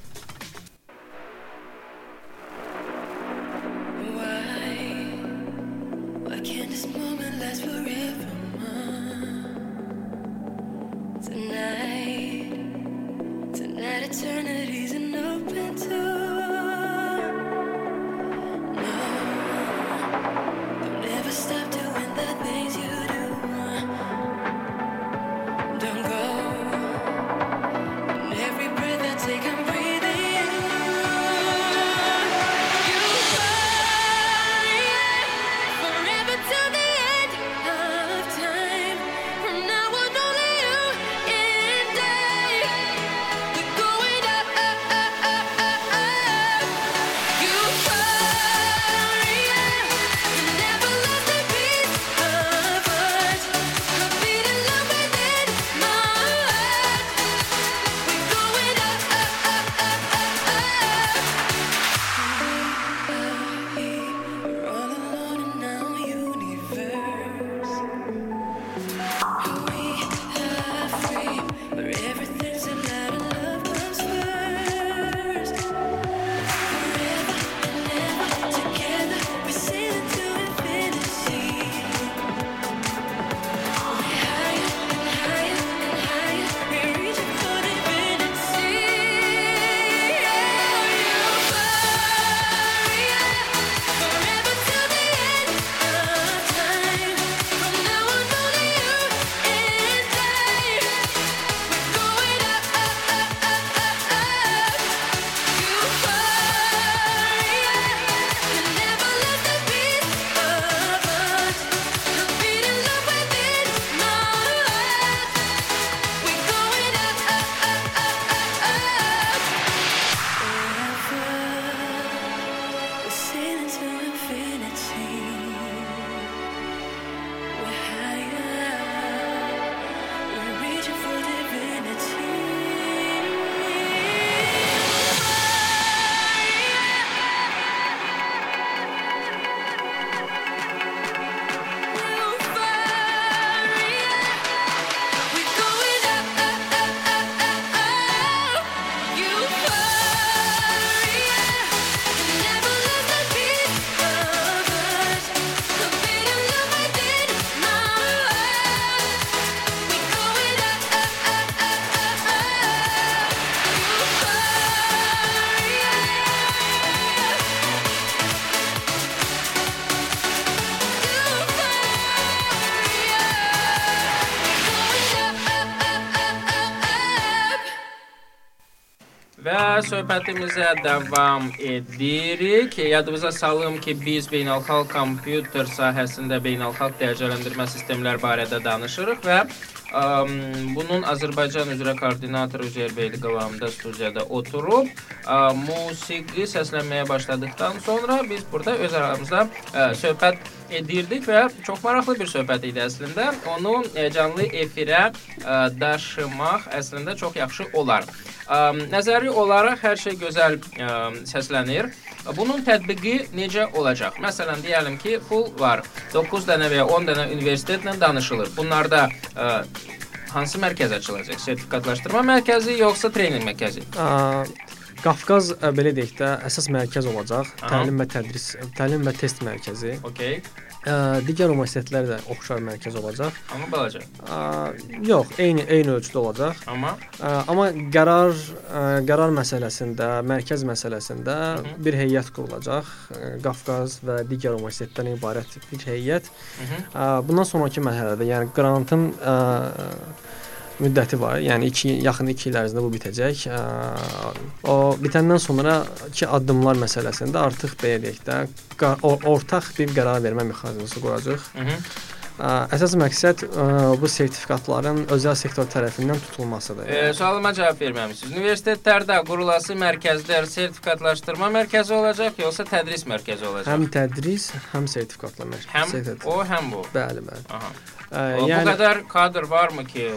Söhbətimizə davam edirik. Yadımıza salım ki, biz beynəlxalq kompüter sahəsində beynəlxalq dərəcələndirmə sistemlər barədə danışırıq və bunun Azərbaycan üzrə koordinatoru Üzeyir Beyliqovamda studiyada oturub musiqi səslənməyə başladıqdan sonra biz burada öz aramızda ə, söhbət edirdik və çox maraqlı bir söhbət idi əslində. Onu ə, canlı efirə ə, daşımaq əslində çox yaxşı olar. Nəzəri olaraq hər şey gözəl səslənir. Bunun tətbiqi necə olacaq? Məsələn, deyəlim ki, pul var. 9 dənə və ya 10 dənə universitetlə danışılır. Bunlarda hansı mərkəz açılacaq? Sertifikatlaşdırma mərkəzi yoxsa trening mərkəzi? Qafqaz belə deyək də əsas mərkəz olacaq. Aha. Təlim və tədris, təlim və test mərkəzi. Okay. Ə, digər universitetlər də oxşar mərkəz olacaq. Amma balaca. Ə, yox, eyni eyni ölçüdə olacaq. Amma Ə, amma qərar ə, qərar məsələsində, mərkəz məsələsində hı. bir heyət qurulacaq. Qafqaz və digər universitetlərdən ibarət bir heyət. Mhm. Ə, bundan sonrakı mərhələdə, yəni qrantın ə, müddəti var. Yəni 2 yaxın 2 il ərzində bu bitəcək. O bitəndən sonrakı addımlar məsələsində artıq belə deyək də ortaq bir qərar vermə mexanizmi quracağıq. Mhm. Ə, Əsas məqsəd bu sertifikatların özəl sektor tərəfindən tutulmasıdır. E, sualıma cavab verməmisiniz. Universitetlərdə qurulası mərkəzlər sertifikatlaşdırma mərkəzi olacaq, yoxsa tədris mərkəzi olacaq? Həm tədris, həm sertifikatla məşğul. həm sertifikat. o, həm bu. Bəli, bəli. Aha. Ə, O, bu yəni qədər kadr varmı ki,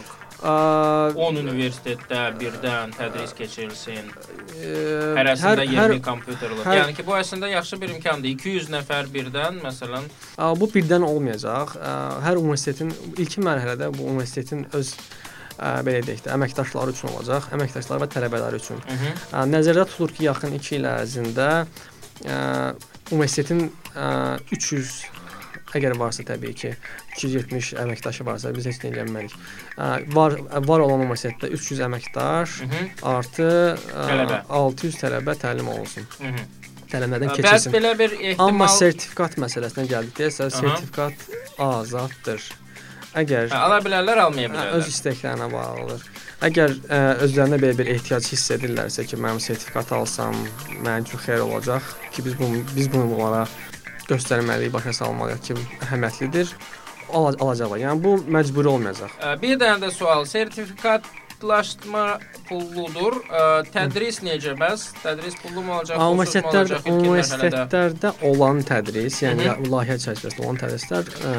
ə, 10 universitetdə birdən tədris keçirilsin? ə, Hərəsində hər- 20 hər- kompüterlər. hər- Yəni ki, bu əslində yaxşı bir imkandır. 200 nəfər birdən, məsələn, Ə, Bu birdən olmayacaq. Ə, Hər universitetin ilkin mərhələdə bu universitetin öz ə, belə deyək də əməkdaşları üçün olacaq, əməkdaşlar və tələbələri üçün. Mhm. Ə, Nəzərdə tutulur ki, yaxın 2 il ərzində ə, universitetin ə, 300 əgər varsa təbii ki, 270 əməkdaşı varsa biz heç nə edə bilmərik. Var var olan universitetdə 300 əməkdaş Mhm. artı ə, Tələbə. 600 tələbə təlim olunsun. Mhm. Təlimlərdən Bəs keçirsin. belə bir ehtimal Amma sertifikat məsələsinə gəldikdə sertifikat azaddır. Əgər Hə, ala bilərlər, almaya Hə, öz bilərlər. istəklərinə bağlıdır. Əgər ə, özlərində belə bir ehtiyac hiss edirlərsə ki, mənim sertifikat alsam, mənim üçün xeyir olacaq ki, biz bunu biz bunu bunlara göstərməliyik, başa salmalıyıq ki, əhəmiyyətlidir. Ala alacaqlar. Yəni bu məcburi olmayacaq. Bir dənə də sual. Sertifikatlaşma pulludur. Tədris necə bəs? Tədris pullu mu olacaq? mu Universitetlərdə olan tədris, yəni Hı layihə çərçivəsində olan tədrislər ə,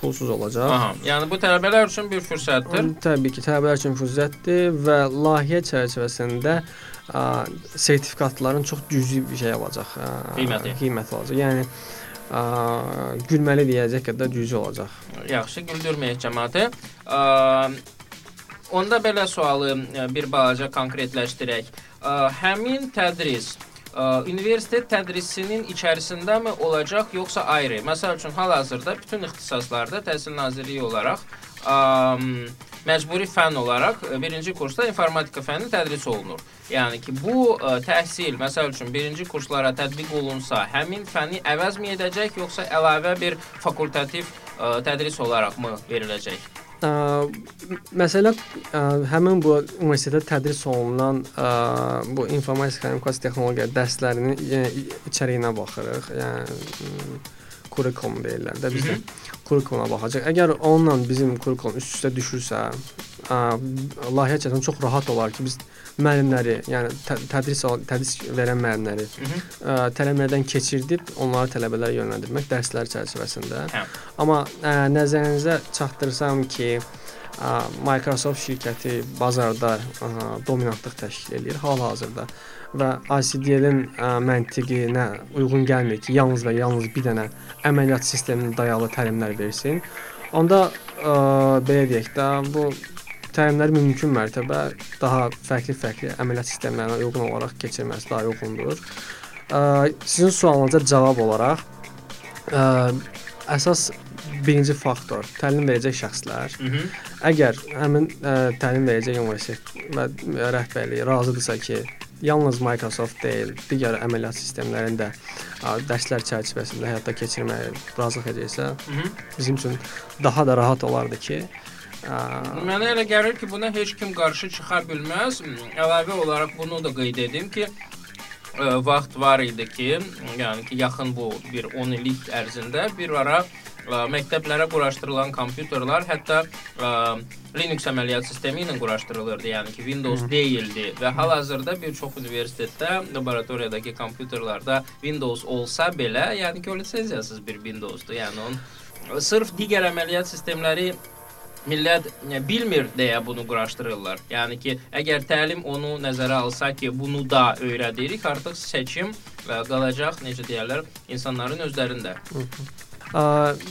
pulsuz olacaq. Aha. Yəni bu tələbələr üçün bir fürsətdir. Təbii ki, tələbələr üçün fürsətdir və layihə çərçivəsində ə, sertifikatların çox cüzi bir şey olacaq. Ə, Qiyməti. Qiyməti olacaq. Yəni ə, gülməli deyəcək qədər cüzi olacaq. Yaxşı, güldürməyək cəmaəti. Ə, Onda belə sualı ə, bir balaca konkretləşdirək. Ə, Həmin tədris ə, universitet tədrisinin içərisindəmi olacaq yoxsa ayrı? Məsəl üçün hal-hazırda bütün ixtisaslarda Təhsil Nazirliyi olaraq ə, məcburi fənn olaraq ə, birinci kursda informatika fənni tədris olunur. Yəni ki, bu ə, təhsil məsəl üçün birinci kurslara tətbiq olunsa, həmin fənni əvəzmi edəcək yoxsa əlavə bir fakultativ ə, tədris olaraqmı veriləcək? Ə, məsələ ə, həmin bu universitetdə tədris olunan ə, bu informatika, kommunikasiya texnologiya dərslərinin yəni, içəriyinə baxırıq. Yəni kurikulum deyirlər də bizdə. Kurikuluma baxacaq. Əgər onunla bizim kurikulum üst-üstə düşürsə, ə, layihə çəkən çox rahat olar ki, biz müəllimləri, yəni tə tədris tədris verən müəllimləri Mhm. ə, tələbələrdən keçirdib onları tələbələrə yönləndirmək dərslər çərçivəsində. Hə. Amma ə, nəzərinizə çatdırsam ki, Microsoft şirkəti bazarda dominantlıq təşkil eləyir hal-hazırda və ICDL-in məntiqinə uyğun gəlmir ki, yalnız və yalnız bir dənə əməliyyat sisteminin dayalı təlimlər versin. Onda ə, belə deyək də bu təlimləri mümkün mərtəbə daha fərqli-fərqli əməliyyat sistemlərinə uyğun olaraq keçirməsi daha uyğundur. Ə, sizin sualınıza cavab olaraq ə, əsas birinci faktor təlim verəcək şəxslər. Mhm. Əgər həmin ə, təlim verəcək universitet və rəhbərliyi razıdırsa ki, yalnız Microsoft deyil, digər əməliyyat sistemlərində ə, dərslər çərçivəsində həyata keçirməyə razılıq edəcəksə, bizim üçün daha da rahat olardı ki, Ə, Mənə elə gəlir ki, buna heç kim qarşı çıxa bilməz. Əlavə olaraq bunu da qeyd edim ki, ə, vaxt var idi ki, yəni ki, yaxın bu bir 10 illik ərzində bir ara ə, məktəblərə quraşdırılan kompüterlər hətta ə, Linux əməliyyat sistemi ilə quraşdırılırdı. Yəni ki, Windows deyildi və hal-hazırda bir çox universitetdə laboratoriyadakı kompüterlərdə Windows olsa belə, yəni ki, o lisenziyasız bir Windowsdur. Yəni onun sırf digər əməliyyat sistemləri millət e, bilmir deyə bunu quraşdırırlar. Yəni ki, əgər təlim onu nəzərə alsa ki, bunu da öyrədirik, artıq seçim ə, qalacaq, necə deyirlər, insanların özlərində. Ə,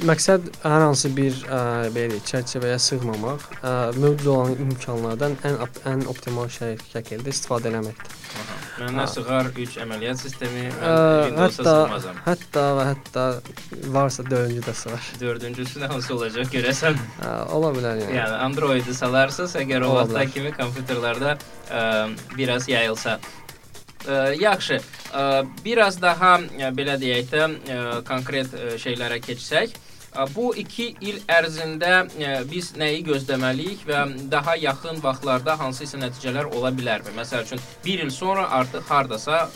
məqsəd hər hansı bir ə, belə çərçivəyə sığmamaq, ə, mövcud olan imkanlardan ən ən optimal şəkildə istifadə etməkdir. Aha. Mənə sığar 3 əməliyyat sistemi, Ə, hətta sığmazam. hətta və hətta varsa dördüncü də sığar. Dördüncüsü nə hansı olacaq görəsən? Ə, ola bilər yəni. Yəni Android-i salarsınız, əgər o bilər. kimi kompüterlərdə ə, biraz yayılsa. Ə, yaxşı. Biraz daha belə deyək də konkret şeylərə keçsək, bu 2 il ərzində biz nəyi gözləməliyik və daha yaxın vaxtlarda hansısa nəticələr ola bilərmi? Məsəl üçün 1 il sonra artıq hardasa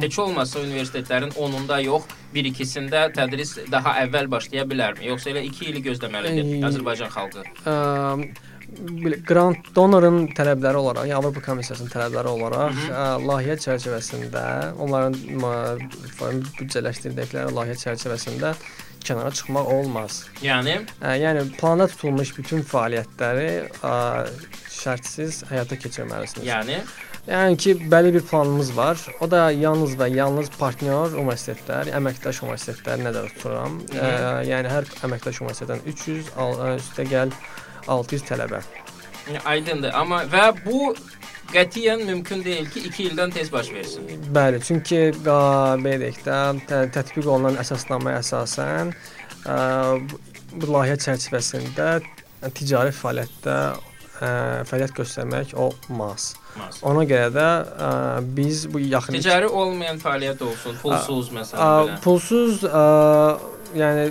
heç olmasa universitetlərin 10-unda yox, 1-2-sində tədris daha əvvəl başlaya bilərmi? Yoxsa elə 2 ili gözləməlidir. Azərbaycan xalqı? Ə, belə grant donorun tələbləri olaraq, yəni Avropa Komissiyasının tələbləri olaraq ə, layihə çərçivəsində onların büdcələşdirdikləri layihə çərçivəsində kənara çıxmaq olmaz. Yəni Ə, yəni planda tutulmuş bütün fəaliyyətləri ə, şərtsiz həyata keçirməlisiniz. Yəni Yəni ki, bəlli bir planımız var. O da yalnız və yalnız partnyor universitetlər, əməkdaş universitetləri nəzərdə tuturam. Ə, yəni hər əməkdaş universitetdən 300 al, ə, üstə gəl 600 tələbə. aydındır. Amma və bu qətiyyən mümkün deyil ki, 2 ildən tez baş versin. Bəli, çünki qa- belə deyək də, tə- tətbiq olunan əsasnamaya əsasən ə, bu- layihə çərçivəsində ticari fəaliyyətdə ə, fəaliyyət göstərmək olmaz. Olmaz. Ona görə də ə, biz bu yaxın Ticari olmayan fəaliyyət olsun, pulsuz məsələn Ə, belə. pulsuz ə, yəni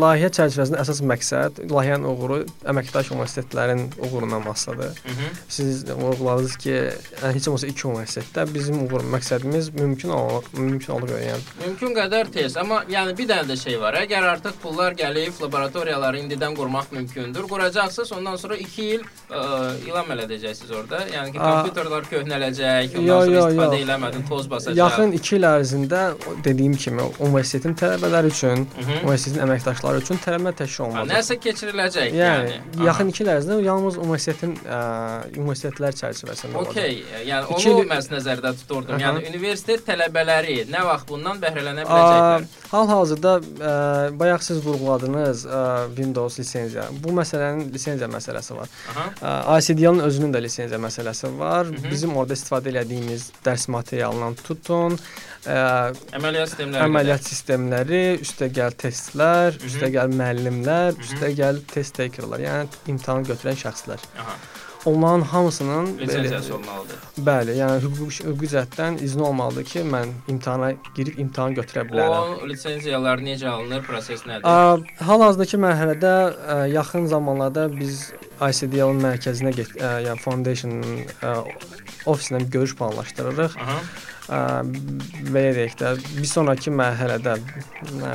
layihə çərçivəsində əsas məqsəd layihənin uğuru əməkdaş universitetlərin uğuruna massadır. Mhm. Siz vurğuladınız ki, yəni heç olmasa iki universitetdə bizim uğur məqsədimiz mümkün ol mümkün olduğu yəni Mümkün qədər tez, amma yəni bir dənə də şey var. Əgər artıq pullar gəlib, laboratoriyaları indidən qurmaq mümkündür. Quracaqsınız, ondan sonra 2 il ə, ilan elədəcəksiniz orada. Yəni ki, kompüterlər köhnələcək, ondan Yo, sonra yo, istifadə yo. eləmədin, toz basacaq. Yaxın 2 il ərzində dediyim kimi universitetin tələbələri üçün, Mhm. universitetin əməkdaşları üçün tələbə təşkil olunacaq. Nəsə keçiriləcək Yəni, yəni. yaxın 2 il ərzində yalnız universitetin ə, universitetlər çərçivəsində olacaq. Okey, yəni onu il- məhz nəzərdə tuturdum. Aha. Yəni universitet tələbələri nə vaxt bundan bəhrələnə biləcəklər? Hal-hazırda bayaq siz vurğuladınız ə, Windows lisenziya. Bu məsələnin lisenziya məsələsi var. ICD-nin özünün də lisenziya məsələsi var. Mhm. Bizim orada istifadə etdiyimiz dərs materialından tutun, ə, Əməliyyat sistemləri. əməliyyat sistemləri, üstə gəl testlər, Mhm. üstə gəl müəllimlər, üstə gəl test takerlar, yəni imtahan götürən şəxslər. Aha. Onların hamısının Lisenziyası olmalıdır. Bəli, yəni hüquqi, hüquqi cəhətdən izni olmalıdır ki, mən imtahana girib imtahan götürə bilərəm. O lisenziyalar necə alınır, proses nədir? Ə, Hal-hazırdakı mərhələdə ə, yaxın zamanlarda biz ICDL-in mərkəzinə get, ə, yəni Foundation ə, ofisinə bir görüş planlaşdırırıq. Aha. Ə, belə deyək də, bir sonrakı mərhələdə ə,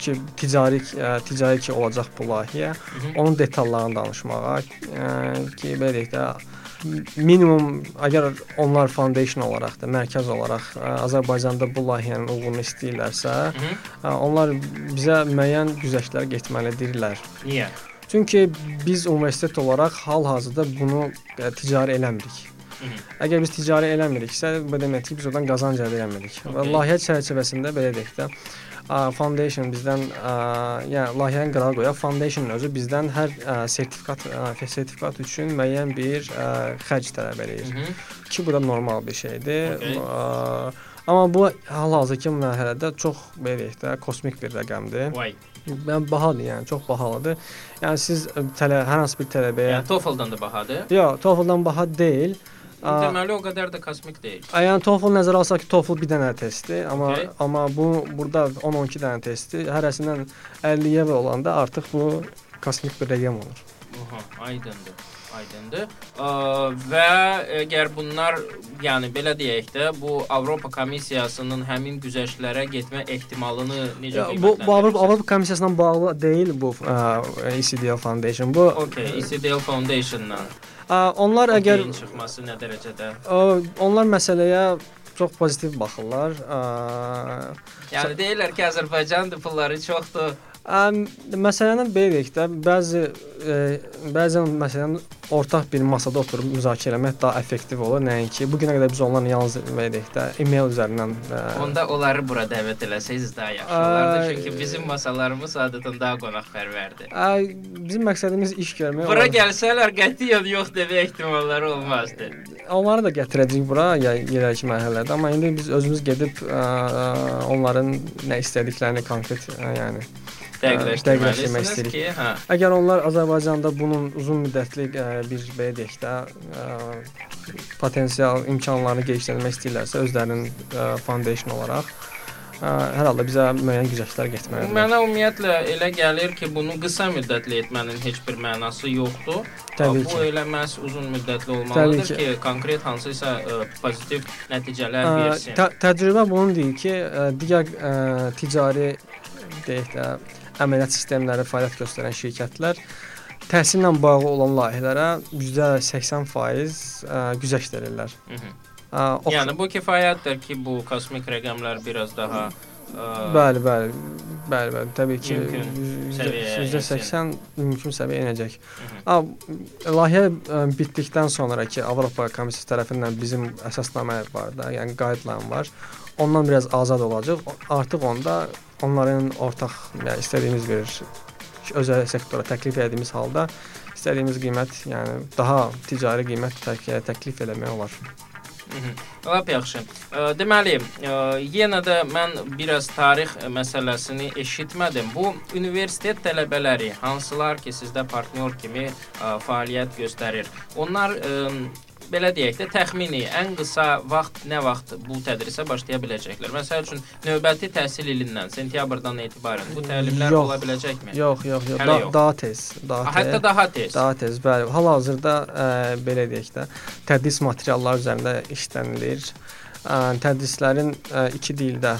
ki, ticari ə, ticari ki olacaq bu layihə, onun detallarını danışmağa, ə, ki, belə deyək də minimum əgər onlar foundation olaraq da, mərkəz olaraq ə, Azərbaycanda bu layihənin uğurunu istəyirlərsə, Mhm. Ə, Onlar bizə müəyyən güzəştlər getməlidirlər. Niyə? Çünki biz universitet olaraq hal-hazırda bunu ə, ticari eləmirik. Əgər biz ticari eləmiriksə, bu deməkdir ki, biz oradan qazanc əldə eləmirik. Və Okay. layihə çərçivəsində belə deyək də, foundation bizdən, ə, yəni layihənin qırağı qoyaq, foundationın özü bizdən hər ə, sertifikat ə, sertifikat üçün müəyyən bir ə, xərc tələb eləyir Mhm. ki, bu da normal bir şeydir. Okay. Ə, Amma bu hal-hazırki mərhələdə çox belə deyək də kosmik bir rəqəmdir. Vay. Yəni bahadır, yəni çox bahalıdır. Yəni siz tələ hər hansı bir tələbəyə Yəni TOEFL-dan da bahadır. Yox, TOEFL-dan baha deyil. Ə, Deməli o qədər də kosmik deyil. Yəni TOEFL nəzərə alsaq ki, TOEFL bir dənə testdir, amma Okay. amma bu burada 10-12 dənə testdir. Hərəsindən 50-yə olanda artıq bu kosmik bir rəqəm olur. Aha, aydındır. Aydındır. Və əgər bunlar, yəni belə deyək də, bu Avropa Komissiyasının həmin güzəştlərə getmə ehtimalını necə Ya, bu, bu Avropa? Avropa Komissiyasından bağlı deyil bu ə, ECDL Foundation. Bu Okay, ECDL Foundation-dan. Onlar əgər Okeyin çıxması nə dərəcədə? onlar məsələyə çox pozitiv baxırlar. Yəni deyirlər ki, Azərbaycanın pulları çoxdur. Məsələni belə deyək də, bəzi e, bəzən məsələn ortaq bir masada oturub müzakirə etmək daha effektiv olur, nəinki bu günə qədər biz onlarla yalnız belə deyək də, e-mail üzərindən e, Onda onları bura dəvət eləsəydiniz daha yaxşı olardı. Çünki bizim masalarımız adətən daha qonaqpərvərdir. ə, bizim məqsədimiz iş görmək. Bura olar. gəlsələr qətiyyən yox demək ehtimalları olmazdı. Onları da gətirəcəyik bura ya irəli mərhələdə, amma indi biz özümüz gedib ə, onların nə istədiklərini konkret ə, yəni dəqiqləşdirmək istəyirik. ki, hə. Əgər onlar Azərbaycanda bunun uzun müddətli ə, bir belə deyək də ə, potensial imkanlarını genişlətmək istəyirlərsə özlərinin ə, foundation olaraq ə, hər halda bizə müəyyən güzəştlər getməlidir. Mənə ümumiyyətlə elə gəlir ki, bunu qısa müddətli etmənin heç bir mənası yoxdur. Təbii bu ki. elə məhz uzun müddətli olmalıdır ki. ki, konkret hansısa ə, pozitiv nəticələr Ə, versin. tə təcrübə bunun deyir ki, ə, digər ə, ticari deyək də əməliyyat sistemləri fəaliyyət göstərən şirkətlər təhsillə bağlı olan layihələrə %80% ə, güzəşt verirlər. Ə, o- Yəni bu kifayətdir ki, bu kosmik rəqəmlər biraz daha Bəli, bəli. Bəli, bəli. Təbii ki, Mümkün səviyyəyə yüzdə 80 mümkün səviyyəyə enəcək. A layihə ə, bitdikdən sonra ki, Avropa Komissiyası tərəfindən bizim əsasnamə var da, yəni guideline var. Ondan biraz azad olacaq. Artıq onda onların ortaq yəni istədiyimiz bir özəl sektora təklif etdiyimiz halda istədiyimiz qiymət, yəni daha ticari qiymət tək təklif eləmək olar. Lap yaxşı. Deməli, yenə də mən biraz tarix məsələsini eşitmədim. Bu universitet tələbələri hansılar ki, sizdə partnyor kimi fəaliyyət göstərir. Onlar belə deyək də təxmini ən qısa vaxt nə vaxt bu tədrisə başlaya biləcəklər? Məsəl üçün növbəti təhsil ilindən, sentyabrdan etibarən bu təlimlər Yox. ola biləcəkmi? Yox, yox, yox. Da, yox. daha tez, daha Ah, tez. Hətta daha tez. Daha tez, bəli. Hal-hazırda ə, belə deyək də, tədris materialları üzərində işlənilir. Ə, tədrislərin ə, iki dildə,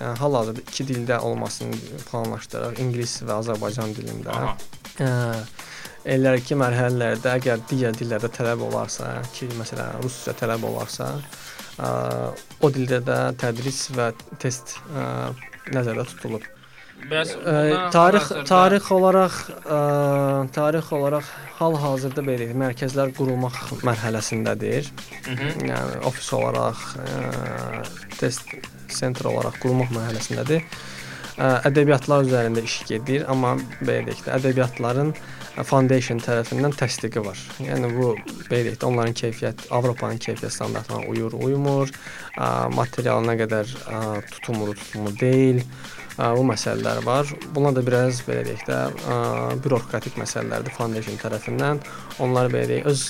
hal-hazırda iki dildə olmasını planlaşdırırıq, ingilis və Azərbaycan dilində. Aha. Ə, iləriki mərhələlərdə əgər digər dillərdə tələb olarsa, ki, məsələn, rusca tələb olarsa, ə, o dildə də tədris və test ə, nəzərdə tutulur. Bəs Ə, tarix hal-hazırda- tarix olaraq ə, tarix olaraq hal-hazırda belə mərkəzlər qurulmaq mərhələsindədir. Mhm. Yəni ofis olaraq, ə, test sentr olaraq qurulmaq mərhələsindədir. Ə, ədəbiyyatlar üzərində iş gedir, amma belə deyək də ədəbiyyatların ə, foundation tərəfindən təsdiqi var. Yəni bu belə deyək də onların keyfiyyət Avropanın keyfiyyət standartlarına uyur, uymur, ə, material nə qədər tutumlu, tutumlu deyil. Bu məsələlər var. Bunlar da biraz belə deyək də bürokratik məsələlərdir foundation tərəfindən. Onlar belə deyək öz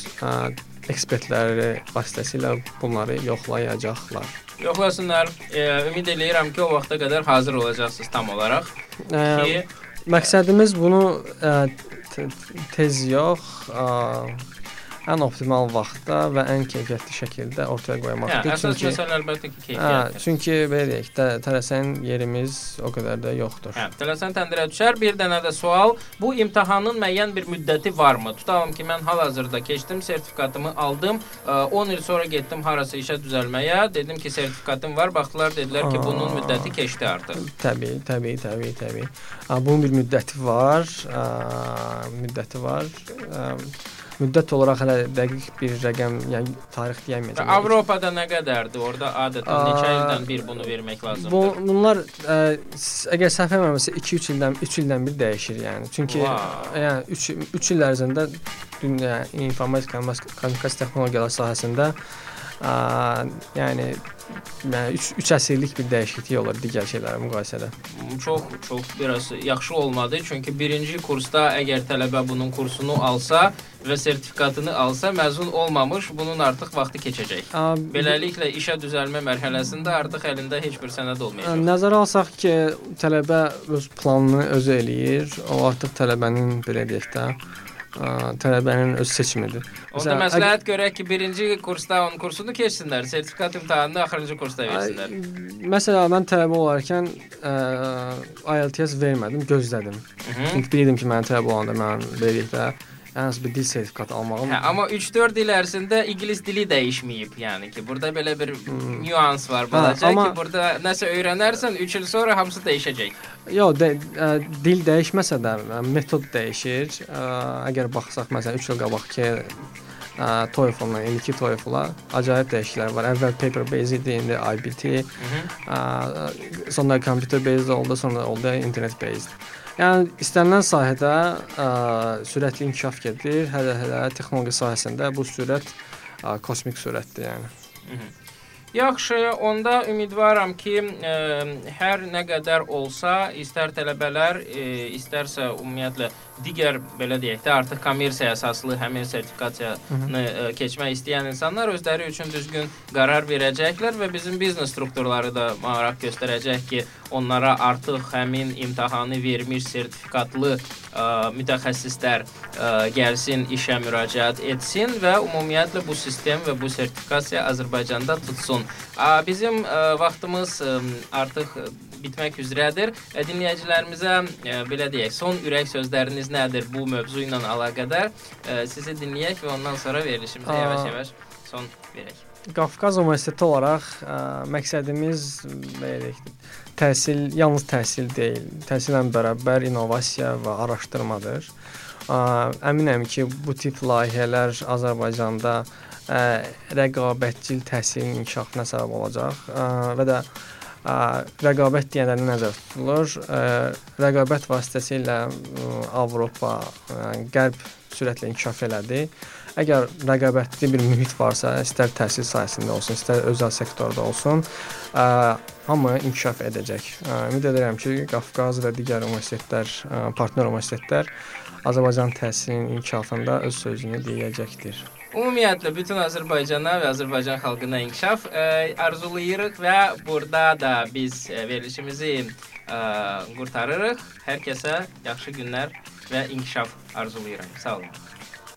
ekspertləri vasitəsilə bunları yoxlayacaqlar. Yoxlasınlar. E, ümid eləyirəm ki, o vaxta qədər hazır olacaqsınız tam olaraq Ə, ki, məqsədimiz bunu ə, te- tez yox, ə, ən optimal vaxtda və ən keyfiyyətli şəkildə ortaya hə, qoymaqdır. əsas məsələ əlbəttə ki, hə, keyfiyyətdir. çünki belə deyək də tələsən yerimiz o qədər də yoxdur. Hə, tələsən təndirə düşər. Bir dənə də sual. Bu imtahanın müəyyən bir müddəti varmı? Tutalım ki, mən hal-hazırda keçdim, sertifikatımı aldım. Ə, 10 il sonra getdim harasa işə düzəlməyə. Dedim ki, sertifikatım var. Baxdılar, dedilər ki, bunun müddəti keçdi artıq. Təbii, təbii, təbii, təbii. Bunun bir müddəti var, müddəti var. Müddət olaraq hələ dəqiq bir rəqəm, yəni tarix deyəməyəcəm. Avropada nə qədərdir? Orda adətən neçə ildən bir bunu vermək lazımdır? Bu bunlar ə, s- əgər səhv etmirəmsə 2-3 ildən 3 ildən bir dəyişir yəni. Çünki Vay. yəni 3 3 il ərzində dünya informatika kommunikasiya texnologiyaları sahəsində ə, yəni yəni 3 3 əsrlik bir dəyişiklik olur digər şeylərlə müqayisədə. Çox çox biraz yaxşı olmadı. Çünki birinci kursda əgər tələbə bunun kursunu alsa və sertifikatını alsa, məzun olmamış, bunun artıq vaxtı keçəcək. Ə, Beləliklə işə düzəlmə mərhələsində artıq əlində heç bir sənəd olmayacaq. Nəzərə alsaq ki, tələbə öz planını özü eləyir. O artıq tələbənin belə deyək də, ə, tələbənin öz seçimidir. Onda məsləhət görək ki, birinci kursda onun kursunu keçsinlər, sertifikat imtahanını axırıncı kursda versinlər. Məsələn, mən tələbə olarkən ə, IELTS vermədim, gözlədim. Hı -hı. Çünki bilirdim ki, mənim tələbə olanda mən verikdə ən az bir dil sertifikatı almağım. Hə, amma 3-4 il ərzində ingilis dili dəyişməyib, yəni ki, burada belə bir nüans var balaca amma- ki, burada nəsə öyrənərsən 3 il sonra hamısı dəyişəcək. Yox, də, ə, dil dəyişməsə də ə, metod dəyişir. Ə, əgər baxsaq məsələn 3 il qabaqki ə, TOEFL-la, indiki TOEFL-a acayip dəyişikliklər var. Əvvəl paper based idi, indi IBT, ə, sonra computer based oldu, sonra oldu internet based. Yəni istənilən sahədə ə, sürətli inkişaf gedir. Hələ-hələ texnologiya sahəsində bu sürət ə, kosmik sürətdir yəni. Yaxşı, onda ümidvaram ki, ə, hər nə qədər olsa, istər tələbələr, ə, istərsə ümumiyyətlə digər belə deyək də artıq kommersiya əsaslı həmin sertifikasiyanı ə, keçmək istəyən insanlar özləri üçün düzgün qərar verəcəklər və bizim biznes strukturları da maraq göstərəcək ki, onlara artıq həmin imtahanı vermiş sertifikatlı ə, mütəxəssislər ə, gəlsin, işə müraciət etsin və ümumiyyətlə bu sistem və bu sertifikasiya Azərbaycanda tutsun. Ə, bizim ə, vaxtımız ə, artıq bitmək üzrədir. Dinləyicilərimizə ə, belə deyək, son ürək sözləriniz nədir bu mövzu ilə əlaqədar? Ə, Sizi dinləyək və ondan sonra verilişimizə yavaş-yavaş son verək. Qafqaz Universiteti olaraq ə, məqsədimiz belə təhsil yalnız təhsil deyil, təhsillə bərabər innovasiya və araşdırmadır. Ə, əminəm ki, bu tip layihələr Azərbaycanda ə, rəqabətçil təhsilin inkişafına səbəb olacaq ə, və də ə, rəqabət deyəndə nə nəzərdə tutulur? Ə, rəqabət vasitəsilə ə, Avropa, ə, Qərb sürətlə inkişaf elədi. Əgər rəqabətli bir mühit varsa, istər təhsil sahəsində olsun, istər özəl sektorda olsun, ə, hamı inkişaf edəcək. Ə, ümid edirəm ki, Qafqaz və digər universitetlər, ə, partner universitetlər Azərbaycan təhsilinin inkişafında öz sözünü deyəcəkdir. Ümumiyyətlə bütün Azərbaycana və Azərbaycan xalqına inkişaf ə, arzulayırıq və burada da biz ə, verilişimizi ə, qurtarırıq. Hər kəsə yaxşı günlər və inkişaf arzulayıram. Sağ olun.